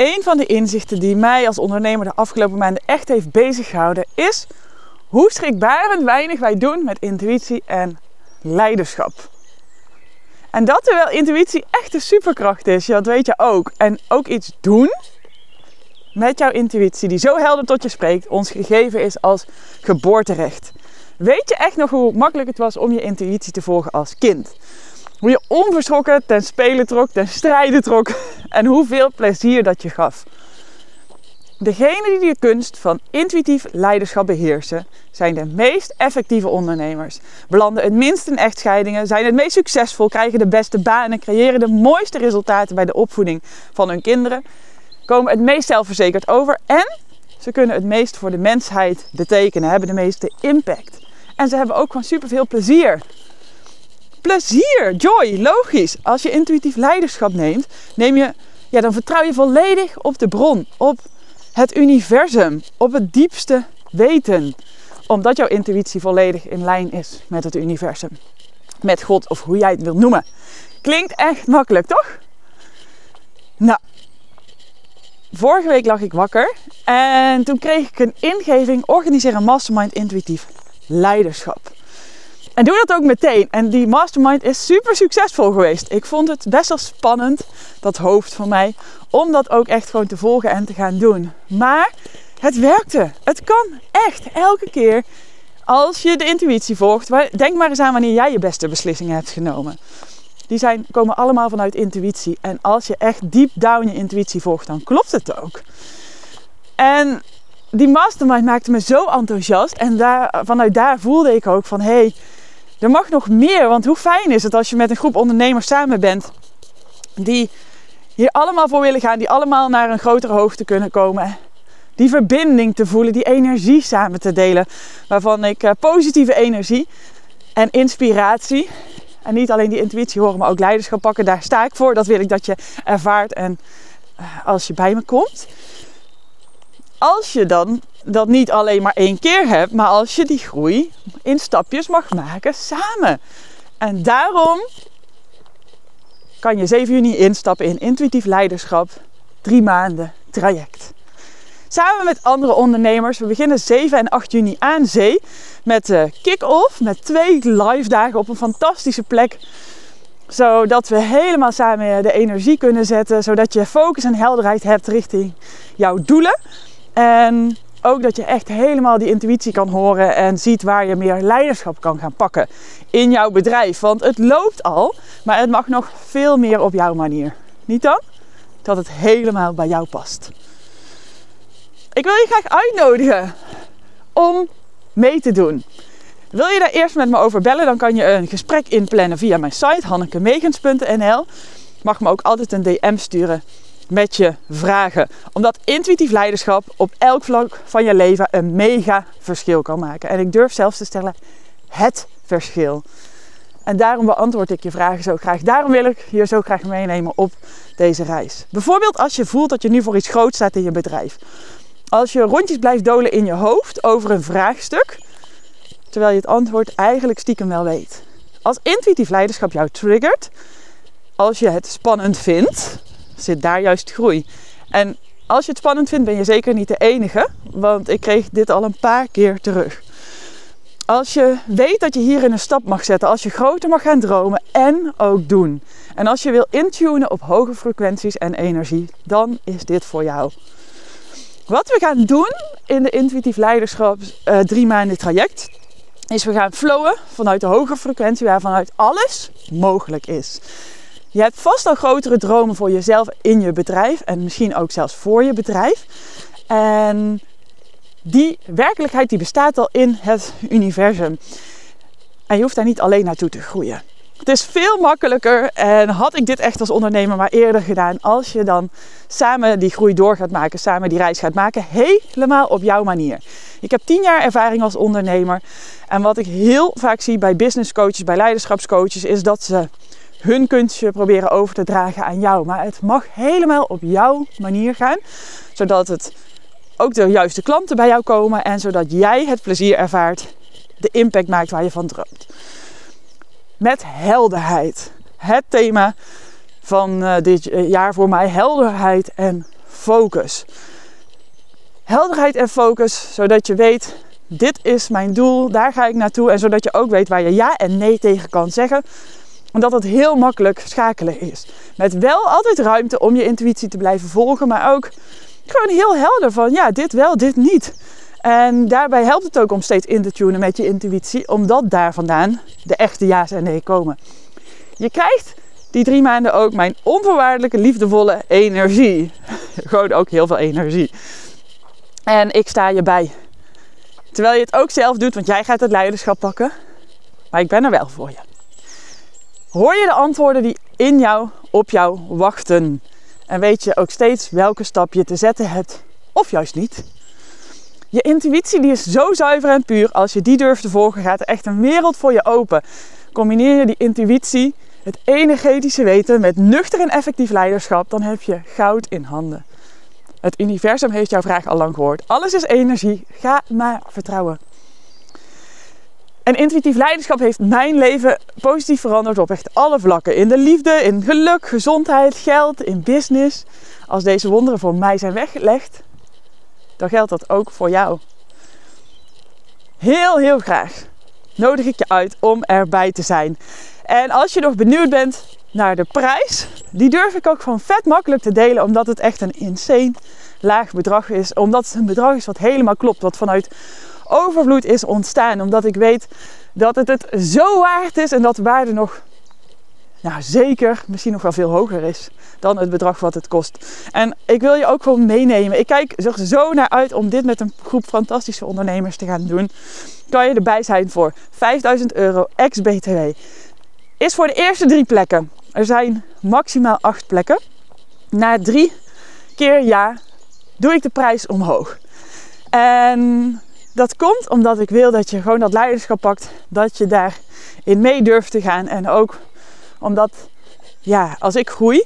een van de inzichten die mij als ondernemer de afgelopen maanden echt heeft bezig gehouden is hoe schrikbarend weinig wij doen met intuïtie en leiderschap. En dat terwijl intuïtie echt een superkracht is, dat weet je ook. En ook iets doen met jouw intuïtie, die zo helder tot je spreekt, ons gegeven is als geboorterecht. Weet je echt nog hoe makkelijk het was om je intuïtie te volgen als kind? Hoe je onverschrokken ten spelen trok, ten strijden trok en hoeveel plezier dat je gaf. Degenen die de kunst van intuïtief leiderschap beheersen, zijn de meest effectieve ondernemers. Belanden het minst in echtscheidingen, zijn het meest succesvol, krijgen de beste banen, creëren de mooiste resultaten bij de opvoeding van hun kinderen, komen het meest zelfverzekerd over en ze kunnen het meest voor de mensheid betekenen, hebben de meeste impact. En ze hebben ook gewoon superveel plezier. Plezier, joy, logisch. Als je intuïtief leiderschap neemt, neem je, ja, dan vertrouw je volledig op de bron, op het universum, op het diepste weten. Omdat jouw intuïtie volledig in lijn is met het universum. Met God of hoe jij het wilt noemen. Klinkt echt makkelijk, toch? Nou, vorige week lag ik wakker en toen kreeg ik een ingeving: organiseer een mastermind intuïtief leiderschap. En doe dat ook meteen. En die mastermind is super succesvol geweest. Ik vond het best wel spannend, dat hoofd van mij, om dat ook echt gewoon te volgen en te gaan doen. Maar het werkte. Het kan echt elke keer als je de intuïtie volgt. Denk maar eens aan wanneer jij je beste beslissingen hebt genomen. Die zijn, komen allemaal vanuit intuïtie. En als je echt diep down je intuïtie volgt, dan klopt het ook. En die mastermind maakte me zo enthousiast. En daar, vanuit daar voelde ik ook van... hé, hey, er mag nog meer. Want hoe fijn is het als je met een groep ondernemers samen bent... die hier allemaal voor willen gaan. Die allemaal naar een grotere hoogte kunnen komen. Die verbinding te voelen. Die energie samen te delen. Waarvan ik uh, positieve energie en inspiratie... En niet alleen die intuïtie horen, maar ook leiderschap pakken. Daar sta ik voor. Dat wil ik dat je ervaart en uh, als je bij me komt als je dan dat niet alleen maar één keer hebt, maar als je die groei in stapjes mag maken samen. En daarom kan je 7 juni instappen in intuïtief leiderschap, drie maanden traject. Samen met andere ondernemers. We beginnen 7 en 8 juni aan zee met de kick-off, met twee live dagen op een fantastische plek zodat we helemaal samen de energie kunnen zetten. Zodat je focus en helderheid hebt richting jouw doelen. En ook dat je echt helemaal die intuïtie kan horen en ziet waar je meer leiderschap kan gaan pakken in jouw bedrijf. Want het loopt al, maar het mag nog veel meer op jouw manier. Niet dan? Dat het helemaal bij jou past. Ik wil je graag uitnodigen om mee te doen. Wil je daar eerst met me over bellen, dan kan je een gesprek inplannen via mijn site hannekemegens.nl. Mag me ook altijd een DM sturen met je vragen. Omdat intuïtief leiderschap op elk vlak van je leven een mega verschil kan maken. En ik durf zelfs te stellen, het verschil. En daarom beantwoord ik je vragen zo graag. Daarom wil ik je zo graag meenemen op deze reis. Bijvoorbeeld als je voelt dat je nu voor iets groots staat in je bedrijf. Als je rondjes blijft dolen in je hoofd over een vraagstuk, terwijl je het antwoord eigenlijk stiekem wel weet. Als intuïtief leiderschap jou triggert, als je het spannend vindt, zit daar juist groei. En als je het spannend vindt, ben je zeker niet de enige, want ik kreeg dit al een paar keer terug. Als je weet dat je hierin een stap mag zetten, als je groter mag gaan dromen en ook doen. En als je wil intunen op hoge frequenties en energie, dan is dit voor jou. Wat we gaan doen in de intuïtief leiderschap uh, drie maanden traject, is we gaan flowen vanuit de hoge frequentie waarvanuit alles mogelijk is. Je hebt vast al grotere dromen voor jezelf in je bedrijf en misschien ook zelfs voor je bedrijf. En die werkelijkheid die bestaat al in het universum. En je hoeft daar niet alleen naartoe te groeien. Het is veel makkelijker en had ik dit echt als ondernemer maar eerder gedaan als je dan samen die groei door gaat maken, samen die reis gaat maken, helemaal op jouw manier. Ik heb tien jaar ervaring als ondernemer en wat ik heel vaak zie bij business coaches, bij leiderschapscoaches, is dat ze hun kunstje proberen over te dragen aan jou. Maar het mag helemaal op jouw manier gaan, zodat het ook de juiste klanten bij jou komen en zodat jij het plezier ervaart, de impact maakt waar je van droomt. Met helderheid. Het thema van uh, dit jaar voor mij: helderheid en focus. Helderheid en focus, zodat je weet, dit is mijn doel, daar ga ik naartoe. En zodat je ook weet waar je ja en nee tegen kan zeggen. Omdat het heel makkelijk schakelen is. Met wel altijd ruimte om je intuïtie te blijven volgen, maar ook gewoon heel helder van ja, dit wel, dit niet. En daarbij helpt het ook om steeds in te tunen met je intuïtie, omdat daar vandaan de echte ja's en nee komen. Je krijgt die drie maanden ook mijn onvoorwaardelijke, liefdevolle energie. Gewoon ook heel veel energie. En ik sta je bij. Terwijl je het ook zelf doet, want jij gaat het leiderschap pakken. Maar ik ben er wel voor je. Hoor je de antwoorden die in jou, op jou wachten? En weet je ook steeds welke stap je te zetten hebt, of juist niet? Je intuïtie die is zo zuiver en puur. Als je die durft te volgen, gaat er echt een wereld voor je open. Combineer je die intuïtie, het energetische weten met nuchter en effectief leiderschap, dan heb je goud in handen. Het universum heeft jouw vraag al lang gehoord. Alles is energie. Ga maar vertrouwen. En intuïtief leiderschap heeft mijn leven positief veranderd op echt alle vlakken. In de liefde, in geluk, gezondheid, geld, in business. Als deze wonderen voor mij zijn weggelegd, dan geldt dat ook voor jou. Heel, heel graag nodig ik je uit om erbij te zijn. En als je nog benieuwd bent naar de prijs, die durf ik ook gewoon vet makkelijk te delen, omdat het echt een insane laag bedrag is. Omdat het een bedrag is wat helemaal klopt, wat vanuit overvloed is ontstaan. Omdat ik weet dat het het zo waard is en dat de waarde nog nou, zeker misschien nog wel veel hoger is dan het bedrag wat het kost. En ik wil je ook gewoon meenemen. Ik kijk er zo naar uit om dit met een groep fantastische ondernemers te gaan doen. Kan je erbij zijn voor 5000 euro ex-BTW. Is voor de eerste drie plekken. Er zijn maximaal acht plekken. Na drie keer ja doe ik de prijs omhoog. En dat komt omdat ik wil dat je gewoon dat leiderschap pakt. Dat je daarin mee durft te gaan. En ook omdat, ja, als ik groei,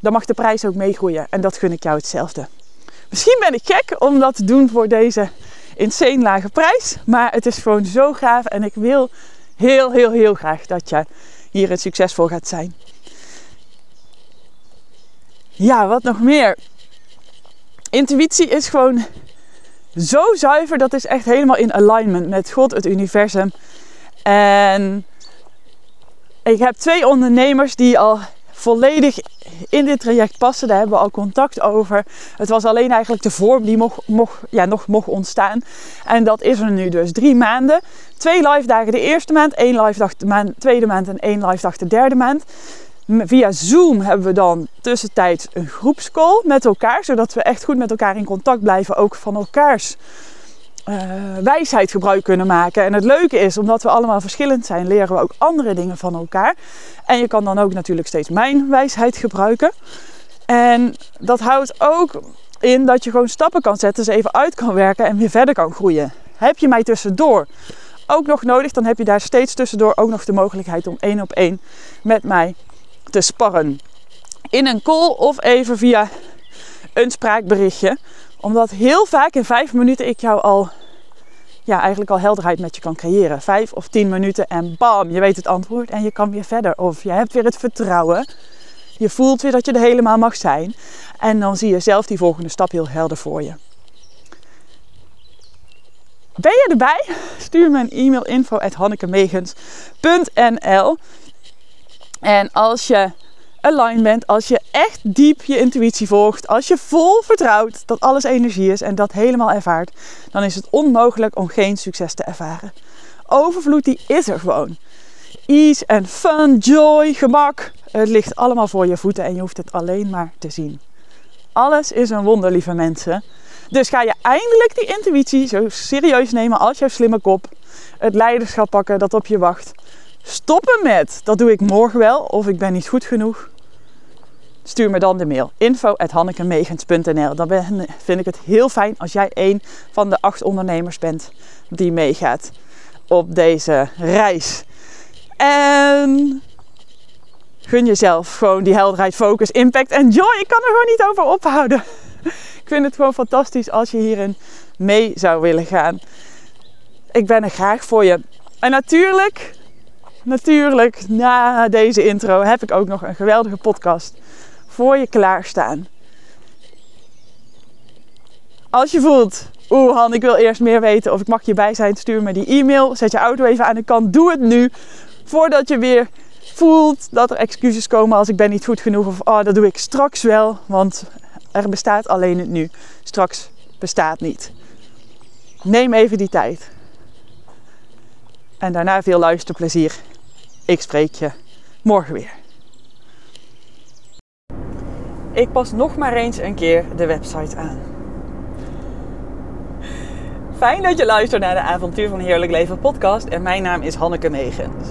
dan mag de prijs ook meegroeien. En dat gun ik jou hetzelfde. Misschien ben ik gek om dat te doen voor deze insane lage prijs. Maar het is gewoon zo gaaf. En ik wil heel, heel, heel graag dat je hier het succesvol gaat zijn. Ja, wat nog meer? Intuïtie is gewoon zo zuiver. Dat is echt helemaal in alignment met God, het universum. En ik heb twee ondernemers die al volledig in dit traject passen. Daar hebben we al contact over. Het was alleen eigenlijk de vorm die mocht, mocht, ja, nog mocht ontstaan. En dat is er nu dus. Drie maanden. Twee live dagen de eerste maand. één live dag de maand, tweede maand en één live dag de derde maand. Via Zoom hebben we dan tussentijds een groepscall met elkaar. Zodat we echt goed met elkaar in contact blijven. Ook van elkaars uh, wijsheid gebruik kunnen maken. En het leuke is, omdat we allemaal verschillend zijn, leren we ook andere dingen van elkaar. En je kan dan ook natuurlijk steeds mijn wijsheid gebruiken. En dat houdt ook in dat je gewoon stappen kan zetten, ze even uit kan werken en weer verder kan groeien. Heb je mij tussendoor ook nog nodig, dan heb je daar steeds tussendoor ook nog de mogelijkheid om één op één met mij te sparren. In een call of even via een spraakberichtje omdat heel vaak in vijf minuten ik jou al, ja, eigenlijk al helderheid met je kan creëren. Vijf of tien minuten en bam, je weet het antwoord en je kan weer verder. Of je hebt weer het vertrouwen. Je voelt weer dat je er helemaal mag zijn. En dan zie je zelf die volgende stap heel helder voor je. Ben je erbij? Stuur me een e-mail info at En als je alignment, als je echt diep je intuïtie volgt, als je vol vertrouwt dat alles energie is en dat helemaal ervaart, dan is het onmogelijk om geen succes te ervaren. Overvloed die is er gewoon. Ease en fun, joy, gemak. Het ligt allemaal voor je voeten en je hoeft het alleen maar te zien. Alles is een wonder, lieve mensen. Dus ga je eindelijk die intuïtie zo serieus nemen als jouw slimme kop. Het leiderschap pakken dat op je wacht. Stoppen met, dat doe ik morgen wel of ik ben niet goed genoeg. Stuur me dan de mail info.hannekemegens.nl. Dan ben, vind ik het heel fijn als jij een van de acht ondernemers bent die meegaat op deze reis. En gun jezelf gewoon die helderheid, focus, impact en joy. Ik kan er gewoon niet over ophouden. Ik vind het gewoon fantastisch als je hierin mee zou willen gaan. Ik ben er graag voor je. En natuurlijk, natuurlijk, na deze intro heb ik ook nog een geweldige podcast voor je klaarstaan. Als je voelt, oeh Han, ik wil eerst meer weten of ik mag je bij zijn, stuur me die e-mail. Zet je auto even aan de kant. Doe het nu. Voordat je weer voelt dat er excuses komen als ik ben niet goed genoeg. Of oh, dat doe ik straks wel. Want er bestaat alleen het nu. Straks bestaat niet. Neem even die tijd. En daarna veel luisterplezier. Ik spreek je morgen weer. Ik pas nog maar eens een keer de website aan. Fijn dat je luistert naar de Avontuur van Heerlijk Leven podcast. En mijn naam is Hanneke Megens.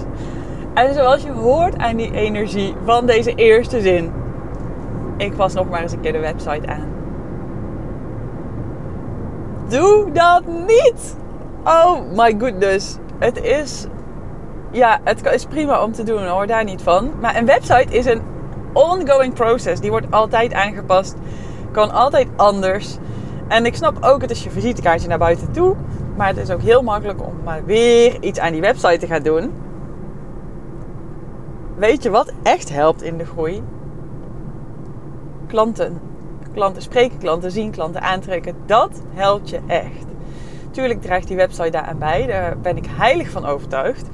En zoals je hoort aan die energie van deze eerste zin, ik pas nog maar eens een keer de website aan. Doe dat niet! Oh my goodness. Het is, ja, het is prima om te doen hoor, daar niet van. Maar een website is een ongoing process. Die wordt altijd aangepast. Kan altijd anders. En ik snap ook, het is je visitekaartje naar buiten toe. Maar het is ook heel makkelijk om maar weer iets aan die website te gaan doen. Weet je wat echt helpt in de groei? Klanten. Klanten spreken, klanten zien, klanten aantrekken. Dat helpt je echt. Tuurlijk draagt die website daaraan bij. Daar ben ik heilig van overtuigd.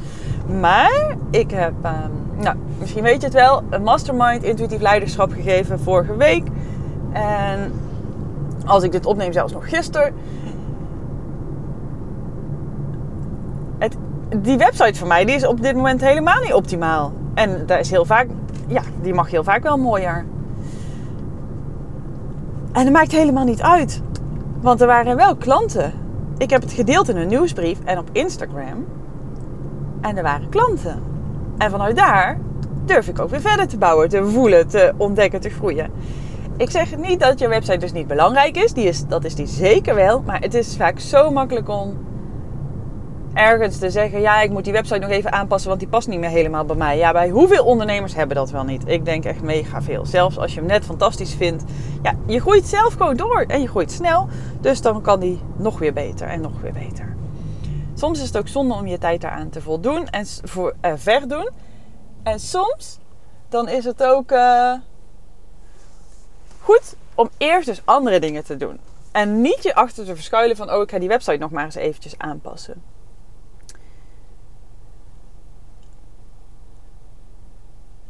Maar ik heb, ehm, nou, misschien weet je het wel, een mastermind intuïtief leiderschap gegeven vorige week. En als ik dit opneem, zelfs nog gisteren. Het, die website van mij die is op dit moment helemaal niet optimaal. En daar is heel vaak, ja, die mag heel vaak wel mooier. En dat maakt helemaal niet uit. Want er waren wel klanten. Ik heb het gedeeld in een nieuwsbrief en op Instagram. En er waren klanten. En vanuit daar durf ik ook weer verder te bouwen, te voelen, te ontdekken, te groeien. Ik zeg niet dat je website dus niet belangrijk is. Die is dat is die zeker wel. Maar het is vaak zo makkelijk om ergens te zeggen: ja, ik moet die website nog even aanpassen, want die past niet meer helemaal bij mij. Ja, bij hoeveel ondernemers hebben dat wel niet? Ik denk echt mega veel. Zelfs als je hem net fantastisch vindt. Ja, je groeit zelf gewoon door en je groeit snel. Dus dan kan die nog weer beter en nog weer beter. Soms is het ook zonde om je tijd daaraan te voldoen en voor, uh, verdoen. En soms dan is het ook uh, goed om eerst dus andere dingen te doen. En niet je achter te verschuilen van, oh, ik ga die website nog maar eens eventjes aanpassen.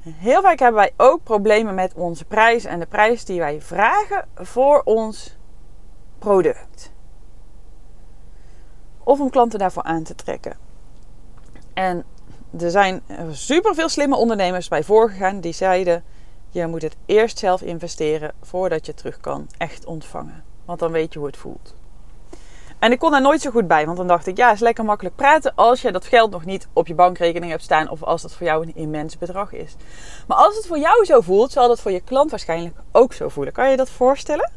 Heel vaak hebben wij ook problemen met onze prijs en de prijs die wij vragen voor ons product. Of om klanten daarvoor aan te trekken. En er zijn super veel slimme ondernemers bij voorgegaan die zeiden: je moet het eerst zelf investeren voordat je terug kan echt ontvangen. Want dan weet je hoe het voelt. En ik kon daar nooit zo goed bij, want dan dacht ik, ja, is lekker makkelijk praten als je dat geld nog niet op je bankrekening hebt staan of als dat voor jou een immens bedrag is. Maar als het voor jou zo voelt, zal dat voor je klant waarschijnlijk ook zo voelen. Kan je dat voorstellen?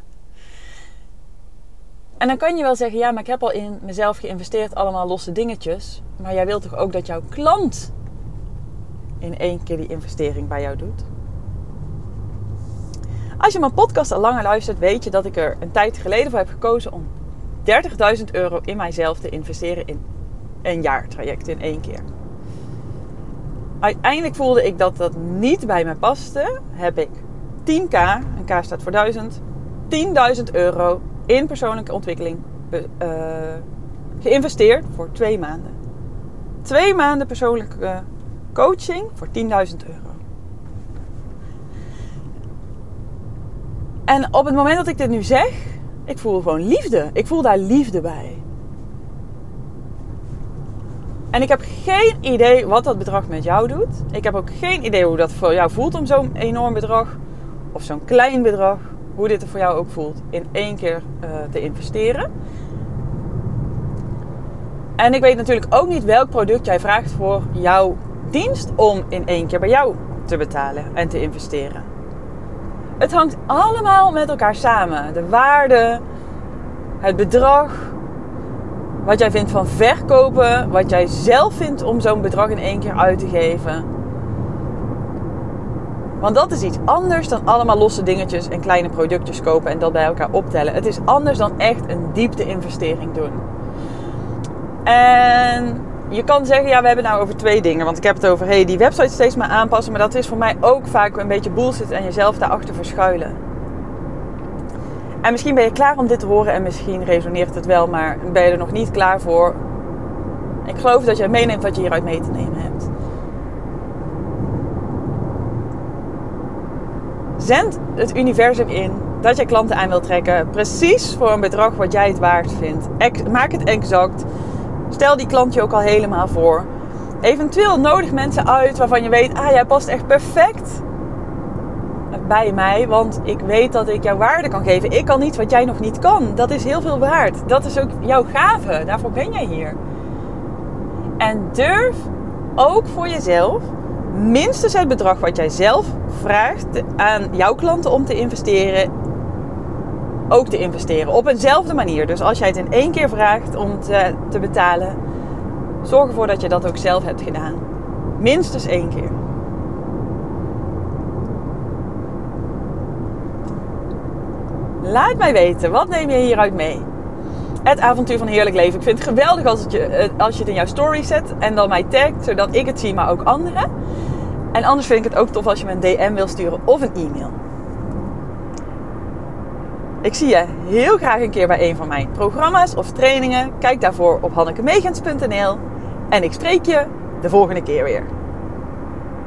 En dan kan je wel zeggen, ja, maar ik heb al in mezelf geïnvesteerd, allemaal losse dingetjes. Maar jij wilt toch ook dat jouw klant in één keer die investering bij jou doet? Als je mijn podcast al langer luistert, weet je dat ik er een tijd geleden voor heb gekozen om 30.000 euro in mijzelf te investeren in een jaartraject in één keer. Uiteindelijk voelde ik dat dat niet bij me paste. Heb ik 10k, een k staat voor 1000, 10.000 euro in persoonlijke ontwikkeling uh, geïnvesteerd voor twee maanden. Twee maanden persoonlijke coaching voor 10.000 euro. En op het moment dat ik dit nu zeg, ik voel gewoon liefde. Ik voel daar liefde bij. En ik heb geen idee wat dat bedrag met jou doet. Ik heb ook geen idee hoe dat voor jou voelt om zo'n enorm bedrag of zo'n klein bedrag, hoe dit er voor jou ook voelt, in één keer uh, te investeren. En ik weet natuurlijk ook niet welk product jij vraagt voor jouw dienst om in één keer bij jou te betalen en te investeren. Het hangt allemaal met elkaar samen. De waarde, het bedrag, wat jij vindt van verkopen, wat jij zelf vindt om zo'n bedrag in één keer uit te geven. Want dat is iets anders dan allemaal losse dingetjes en kleine productjes kopen en dat bij elkaar optellen. Het is anders dan echt een diepte investering doen. En je kan zeggen, ja, we hebben nou over twee dingen. Want ik heb het over, hey, die website steeds maar aanpassen. Maar dat is voor mij ook vaak een beetje bullshit en jezelf daarachter verschuilen. En misschien ben je klaar om dit te horen en misschien resoneert het wel, maar ben je er nog niet klaar voor. Ik geloof dat jij meeneemt wat je hieruit mee te nemen hebt. Zend het universum in dat je klanten aan wilt trekken. Precies voor een bedrag wat jij het waard vindt. maak het exact. Stel die klant je ook al helemaal voor. Eventueel nodig mensen uit waarvan je weet, ah jij past echt perfect bij mij, want ik weet dat ik jouw waarde kan geven. Ik kan niet wat jij nog niet kan. Dat is heel veel waard. Dat is ook jouw gave. Daarvoor ben jij hier. En durf ook voor jezelf minstens het bedrag wat jij zelf vraagt aan jouw klanten om te investeren, ook te investeren. Op eenzelfde manier. Dus als jij het in één keer vraagt om te, te betalen, zorg ervoor dat je dat ook zelf hebt gedaan. Minstens één keer. Laat mij weten, wat neem je hieruit mee? Het avontuur van heerlijk leven. Ik vind het geweldig als, het je, eh, als je het in jouw story zet en dan mij tagt, zodat ik het zie, maar ook anderen. En anders vind ik het ook tof als je me een DM wil sturen of een e-mail. Ik zie je heel graag een keer bij een van mijn programma's of trainingen. Kijk daarvoor op hannekemegens.nl en ik spreek je de volgende keer weer.